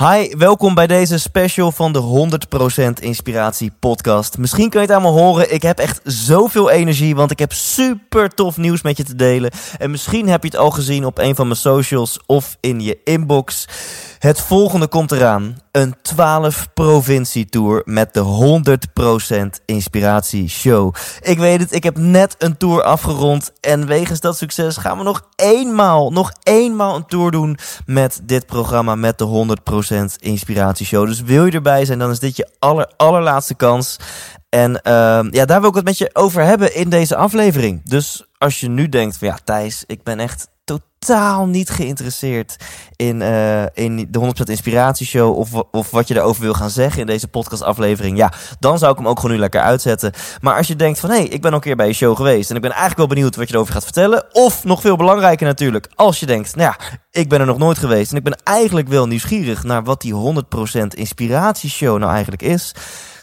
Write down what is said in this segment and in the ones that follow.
Hi, welkom bij deze special van de 100% Inspiratie podcast. Misschien kun je het allemaal horen, ik heb echt zoveel energie, want ik heb super tof nieuws met je te delen. En misschien heb je het al gezien op een van mijn socials of in je inbox. Het volgende komt eraan. Een 12 provincie tour met de 100% inspiratie show. Ik weet het, ik heb net een tour afgerond. En wegens dat succes gaan we nog eenmaal, nog eenmaal een tour doen met dit programma met de 100% inspiratie show. Dus wil je erbij zijn, dan is dit je aller, allerlaatste kans. En uh, ja, daar wil ik het met je over hebben in deze aflevering. Dus als je nu denkt van ja, Thijs, ik ben echt totaal niet geïnteresseerd in, uh, in de 100% Inspiratieshow of, of wat je daarover wil gaan zeggen in deze podcastaflevering, ja, dan zou ik hem ook gewoon nu lekker uitzetten. Maar als je denkt van hé, hey, ik ben al een keer bij je show geweest en ik ben eigenlijk wel benieuwd wat je erover gaat vertellen, of nog veel belangrijker natuurlijk, als je denkt, nou ja, ik ben er nog nooit geweest en ik ben eigenlijk wel nieuwsgierig naar wat die 100% Inspiratieshow nou eigenlijk is.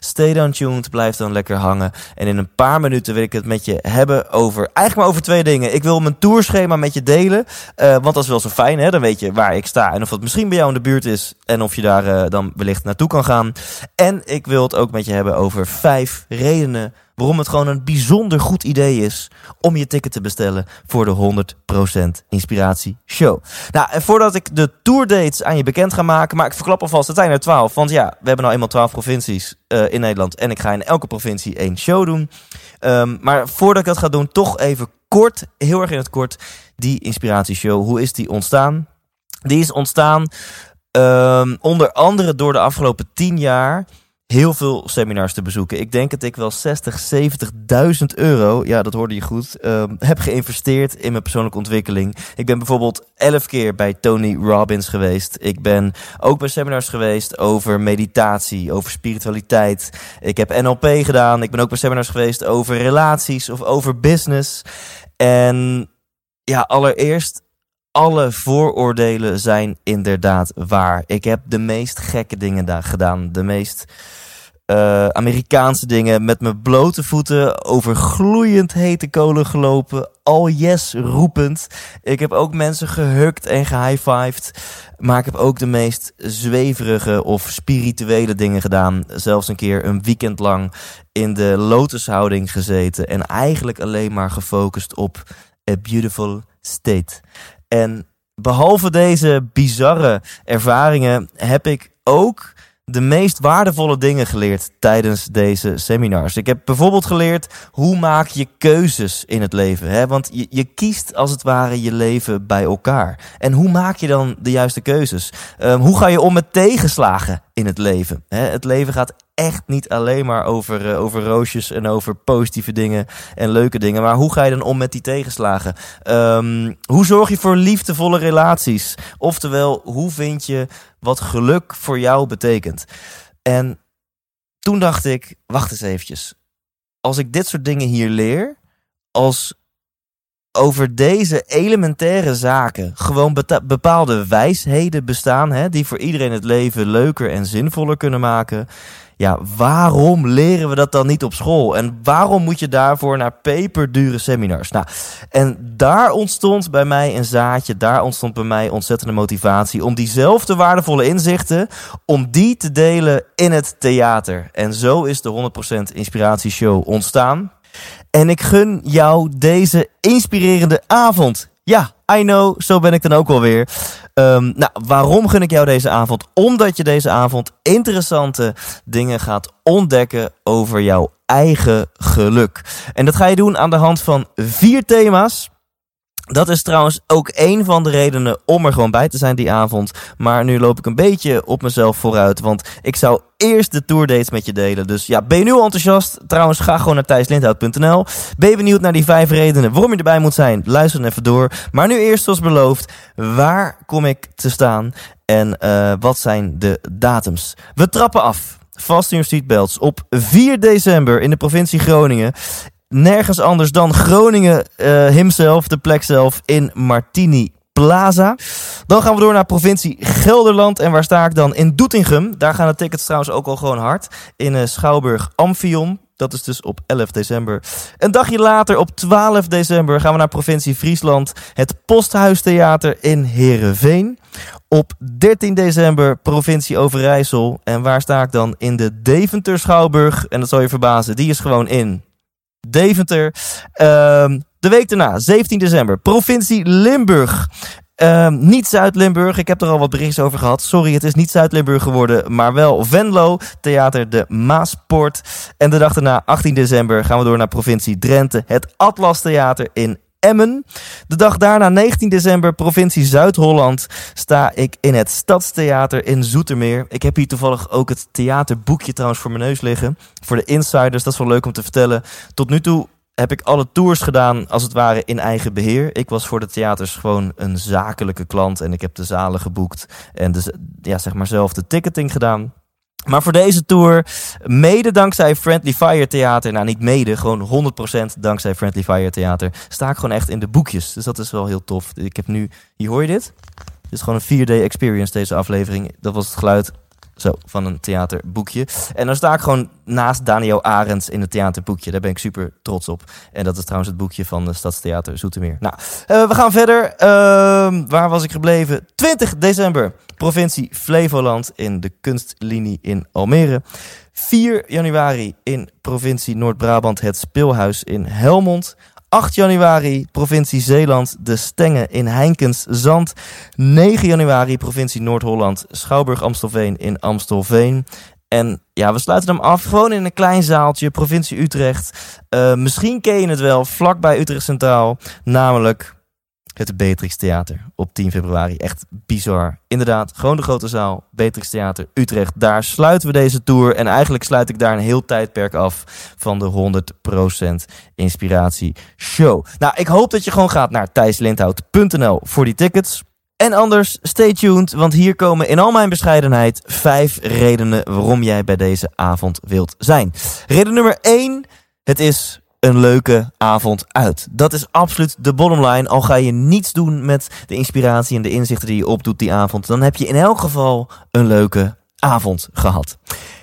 Stay down tuned, blijf dan lekker hangen. En in een paar minuten wil ik het met je hebben over, eigenlijk maar over twee dingen. Ik wil mijn tourschema met je delen, uh, want dat is wel zo fijn, hè? dan weet je waar ik sta en of dat misschien bij jou in de buurt is en of je daar uh, dan wellicht naartoe kan gaan. En ik wil het ook met je hebben over vijf redenen waarom het gewoon een bijzonder goed idee is om je ticket te bestellen voor de 100% Inspiratie Show. Nou, en voordat ik de tourdates aan je bekend ga maken, maar ik verklap alvast, het zijn er 12. Want ja, we hebben nou eenmaal 12 provincies uh, in Nederland en ik ga in elke provincie één show doen. Um, maar voordat ik dat ga doen, toch even kort, heel erg in het kort, die Inspiratieshow. Hoe is die ontstaan? Die is ontstaan um, onder andere door de afgelopen 10 jaar heel veel seminars te bezoeken. Ik denk dat ik wel 60, 70.000 euro, ja dat hoorde je goed, um, heb geïnvesteerd in mijn persoonlijke ontwikkeling. Ik ben bijvoorbeeld 11 keer bij Tony Robbins geweest. Ik ben ook bij seminars geweest over meditatie, over spiritualiteit. Ik heb NLP gedaan. Ik ben ook bij seminars geweest over relaties of over business. En ja, allereerst alle vooroordelen zijn inderdaad waar. Ik heb de meest gekke dingen daar gedaan. De meest uh, Amerikaanse dingen met mijn blote voeten over gloeiend hete kolen gelopen. Al yes roepend. Ik heb ook mensen gehukt en gehighfived. Maar ik heb ook de meest zweverige of spirituele dingen gedaan. Zelfs een keer een weekend lang in de lotushouding gezeten. En eigenlijk alleen maar gefocust op a beautiful state. En behalve deze bizarre ervaringen heb ik ook de meest waardevolle dingen geleerd tijdens deze seminars. Ik heb bijvoorbeeld geleerd hoe maak je keuzes in het leven. Hè? Want je, je kiest als het ware je leven bij elkaar. En hoe maak je dan de juiste keuzes? Um, hoe ga je om met tegenslagen in het leven? Hè? Het leven gaat echt niet alleen maar over, uh, over roosjes en over positieve dingen en leuke dingen. Maar hoe ga je dan om met die tegenslagen? Um, hoe zorg je voor liefdevolle relaties? Oftewel, hoe vind je wat geluk voor jou betekent? En toen dacht ik, wacht eens eventjes. Als ik dit soort dingen hier leer, als over deze elementaire zaken gewoon bepaalde wijsheden bestaan, hè, die voor iedereen het leven leuker en zinvoller kunnen maken ja, waarom leren we dat dan niet op school? En waarom moet je daarvoor naar peperdure seminars? Nou, en daar ontstond bij mij een zaadje, daar ontstond bij mij ontzettende motivatie om diezelfde waardevolle inzichten, om die te delen in het theater. En zo is de 100% Inspiratieshow ontstaan. En ik gun jou deze inspirerende avond. Ja, I know, zo ben ik dan ook alweer. Um, nou, waarom gun ik jou deze avond? Omdat je deze avond interessante dingen gaat ontdekken over jouw eigen geluk. En dat ga je doen aan de hand van vier thema's. Dat is trouwens ook een van de redenen om er gewoon bij te zijn die avond. Maar nu loop ik een beetje op mezelf vooruit. Want ik zou eerst de tourdates met je delen. Dus ja, ben je nu enthousiast? Trouwens, ga gewoon naar thijslindhout.nl. Ben je benieuwd naar die vijf redenen waarom je erbij moet zijn? Luister dan even door. Maar nu eerst zoals beloofd, waar kom ik te staan? En uh, wat zijn de datums? We trappen af. Vast in your seatbelts. Op 4 december in de provincie Groningen nergens anders dan Groningen uh, de plek zelf, in Martini Plaza. Dan gaan we door naar provincie Gelderland. En waar sta ik dan? In Doetinchem. Daar gaan de tickets trouwens ook al gewoon hard. In uh, Schouwburg Amphion. Dat is dus op 11 december. Een dagje later, op 12 december, gaan we naar provincie Friesland. Het Posthuistheater in Heerenveen. Op 13 december provincie Overijssel. En waar sta ik dan? In de Deventer Schouwburg. En dat zal je verbazen, die is gewoon in Deventer. Ehm, de week daarna, 17 december, provincie Limburg. Ehm, niet Zuid-Limburg, ik heb er al wat berichtjes over gehad. Sorry, het is niet Zuid-Limburg geworden, maar wel Venlo, Theater de Maaspoort. En de dag daarna, 18 december, gaan we door naar provincie Drenthe, het Atlas Theater in Emmen. De dag daarna, 19 december, provincie Zuid-Holland, sta ik in het Stadstheater in Zoetermeer. Ik heb hier toevallig ook het theaterboekje trouwens voor mijn neus liggen. Voor de insiders, dat is wel leuk om te vertellen. Tot nu toe heb ik alle tours gedaan, als het ware, in eigen beheer. Ik was voor de theaters gewoon een zakelijke klant en ik heb de zalen geboekt en dus, ja, zeg maar zelf de ticketing gedaan. Maar voor deze tour, mede dankzij Friendly Fire Theater, nou niet mede, gewoon 100% dankzij Friendly Fire Theater, sta ik gewoon echt in de boekjes. Dus dat is wel heel tof. Ik heb nu, hier hoor je dit? Dit is gewoon een 4D experience deze aflevering. Dat was het geluid van een theaterboekje. En dan sta ik gewoon naast Daniel Arends in het theaterboekje. Daar ben ik super trots op. En dat is trouwens het boekje van de Stadstheater Zoetermeer. Nou, uh, we gaan verder. Uh, waar was ik gebleven? 20 december, provincie Flevoland in de kunstlinie in Almere. 4 januari in provincie Noord-Brabant het Speelhuis in Helmond. 8 januari, provincie Zeeland, de Stengen in Heinkens Zand. 9 januari, provincie Noord-Holland, Schouwburg Amstelveen in Amstelveen. En ja, we sluiten hem af gewoon in een klein zaaltje, provincie Utrecht. Uh, misschien ken je het wel, vlakbij Utrecht Centraal. Namelijk het Beatrix Theater op 10 februari. Echt bizar. Inderdaad, gewoon de grote zaal, Beatrix Theater, Utrecht. Daar sluiten we deze tour. En eigenlijk sluit ik daar een heel tijdperk af van de 100% Inspiratie Show. Nou, ik hoop dat je gewoon gaat naar thijslindhout.nl voor die tickets. En anders, stay tuned, want hier komen in al mijn bescheidenheid vijf redenen waarom jij bij deze avond wilt zijn. Reden nummer 1, het is een leuke avond uit. Dat is absoluut de bottom line. Al ga je niets doen met de inspiratie en de inzichten die je opdoet die avond, dan heb je in elk geval een leuke avond gehad.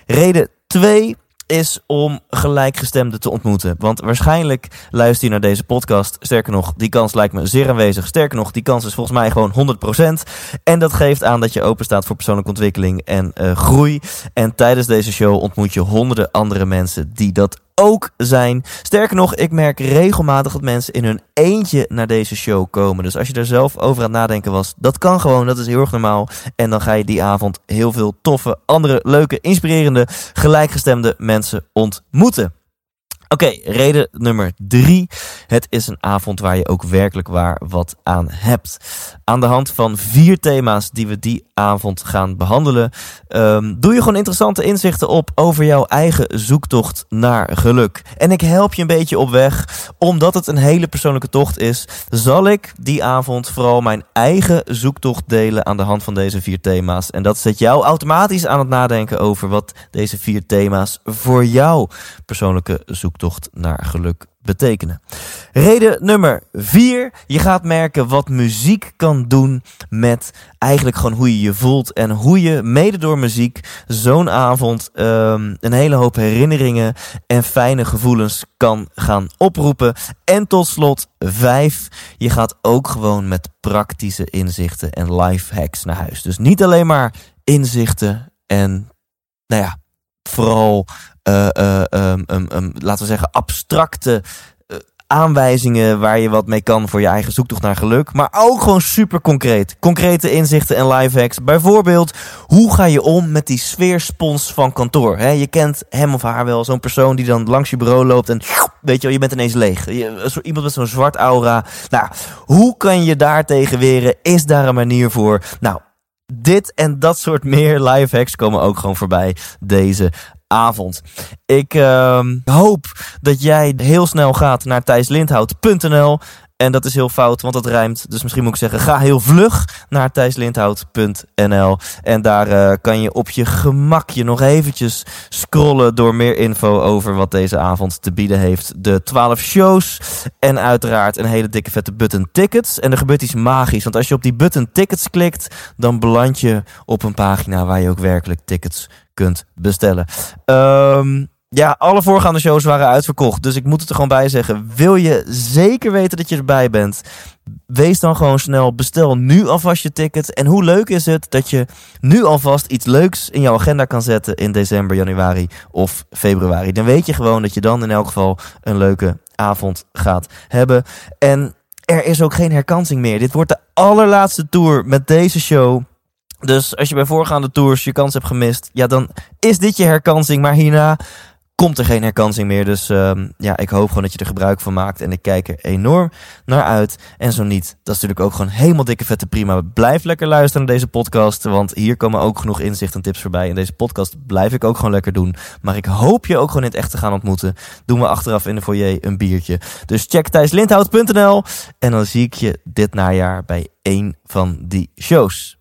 Reden 2 is om gelijkgestemden te ontmoeten. Want waarschijnlijk luister je naar deze podcast. Sterker nog, die kans lijkt me zeer aanwezig. Sterker nog, die kans is volgens mij gewoon 100%. En dat geeft aan dat je open staat voor persoonlijke ontwikkeling en uh, groei. En tijdens deze show ontmoet je honderden andere mensen die dat ook zijn. Sterker nog, ik merk regelmatig dat mensen in hun eentje naar deze show komen. Dus als je er zelf over aan het nadenken was, dat kan gewoon, dat is heel erg normaal. En dan ga je die avond heel veel toffe, andere, leuke, inspirerende, gelijkgestemde mensen ontmoeten. Oké, reden nummer drie. Het is een avond waar je ook werkelijk waar wat aan hebt. Aan de hand van vier thema's die we die avond gaan behandelen, um, doe je gewoon interessante inzichten op over jouw eigen zoektocht naar geluk. En ik help je een beetje op weg, omdat het een hele persoonlijke tocht is, zal ik die avond vooral mijn eigen zoektocht delen aan de hand van deze vier thema's. En dat zet jou automatisch aan het nadenken over wat deze vier thema's voor jou persoonlijke zoektocht zoektocht naar geluk betekenen. Reden nummer vier. Je gaat merken wat muziek kan doen met eigenlijk gewoon hoe je je voelt. En hoe je mede door muziek zo'n avond um, een hele hoop herinneringen en fijne gevoelens kan gaan oproepen. En tot slot vijf. Je gaat ook gewoon met praktische inzichten en life hacks naar huis. Dus niet alleen maar inzichten en nou ja, vooral uh, laten we zeggen, abstracte uh, aanwijzingen waar je wat mee kan voor je eigen zoektocht naar geluk. Maar ook gewoon super concreet. Concrete inzichten en life hacks. Bijvoorbeeld, hoe ga je om met die sfeerspons van kantoor? He, je kent hem of haar wel, zo'n persoon die dan langs je bureau loopt en weet je wel, je bent ineens leeg. Iemand met zo'n zwart aura. Nou, hoe kan je daar tegen weren? Is daar een manier voor? Nou, dit en dat soort meer live hacks komen ook gewoon voorbij deze avond. Ik uh, hoop dat jij heel snel gaat naar thijslindhout.nl. En dat is heel fout, want dat rijmt. Dus misschien moet ik zeggen, ga heel vlug naar thijslindhout.nl. En daar uh, kan je op je gemakje nog eventjes scrollen door meer info over wat deze avond te bieden heeft. De 12 shows en uiteraard een hele dikke vette button tickets. En er gebeurt iets magisch, want als je op die button tickets klikt, dan beland je op een pagina waar je ook werkelijk tickets kunt bestellen. Um, ja, alle voorgaande shows waren uitverkocht. Dus ik moet het er gewoon bij zeggen. Wil je zeker weten dat je erbij bent? Wees dan gewoon snel. Bestel nu alvast je ticket. En hoe leuk is het dat je nu alvast iets leuks in jouw agenda kan zetten in december, januari of februari. Dan weet je gewoon dat je dan in elk geval een leuke avond gaat hebben. En er is ook geen herkansing meer. Dit wordt de allerlaatste tour met deze show. Dus als je bij voorgaande tours je kans hebt gemist, ja, dan is dit je herkansing. Maar hierna komt er geen herkansing meer. Dus uh, ja, ik hoop gewoon dat je er gebruik van maakt. En ik kijk er enorm naar uit. En zo niet, dat is natuurlijk ook gewoon helemaal dikke vette prima. Blijf lekker luisteren naar deze podcast. Want hier komen ook genoeg inzicht en tips voorbij. En deze podcast blijf ik ook gewoon lekker doen. Maar ik hoop je ook gewoon in het echt te gaan ontmoeten. Doen we achteraf in de foyer een biertje. Dus check thijslindhout.nl. En dan zie ik je dit najaar bij één van die shows.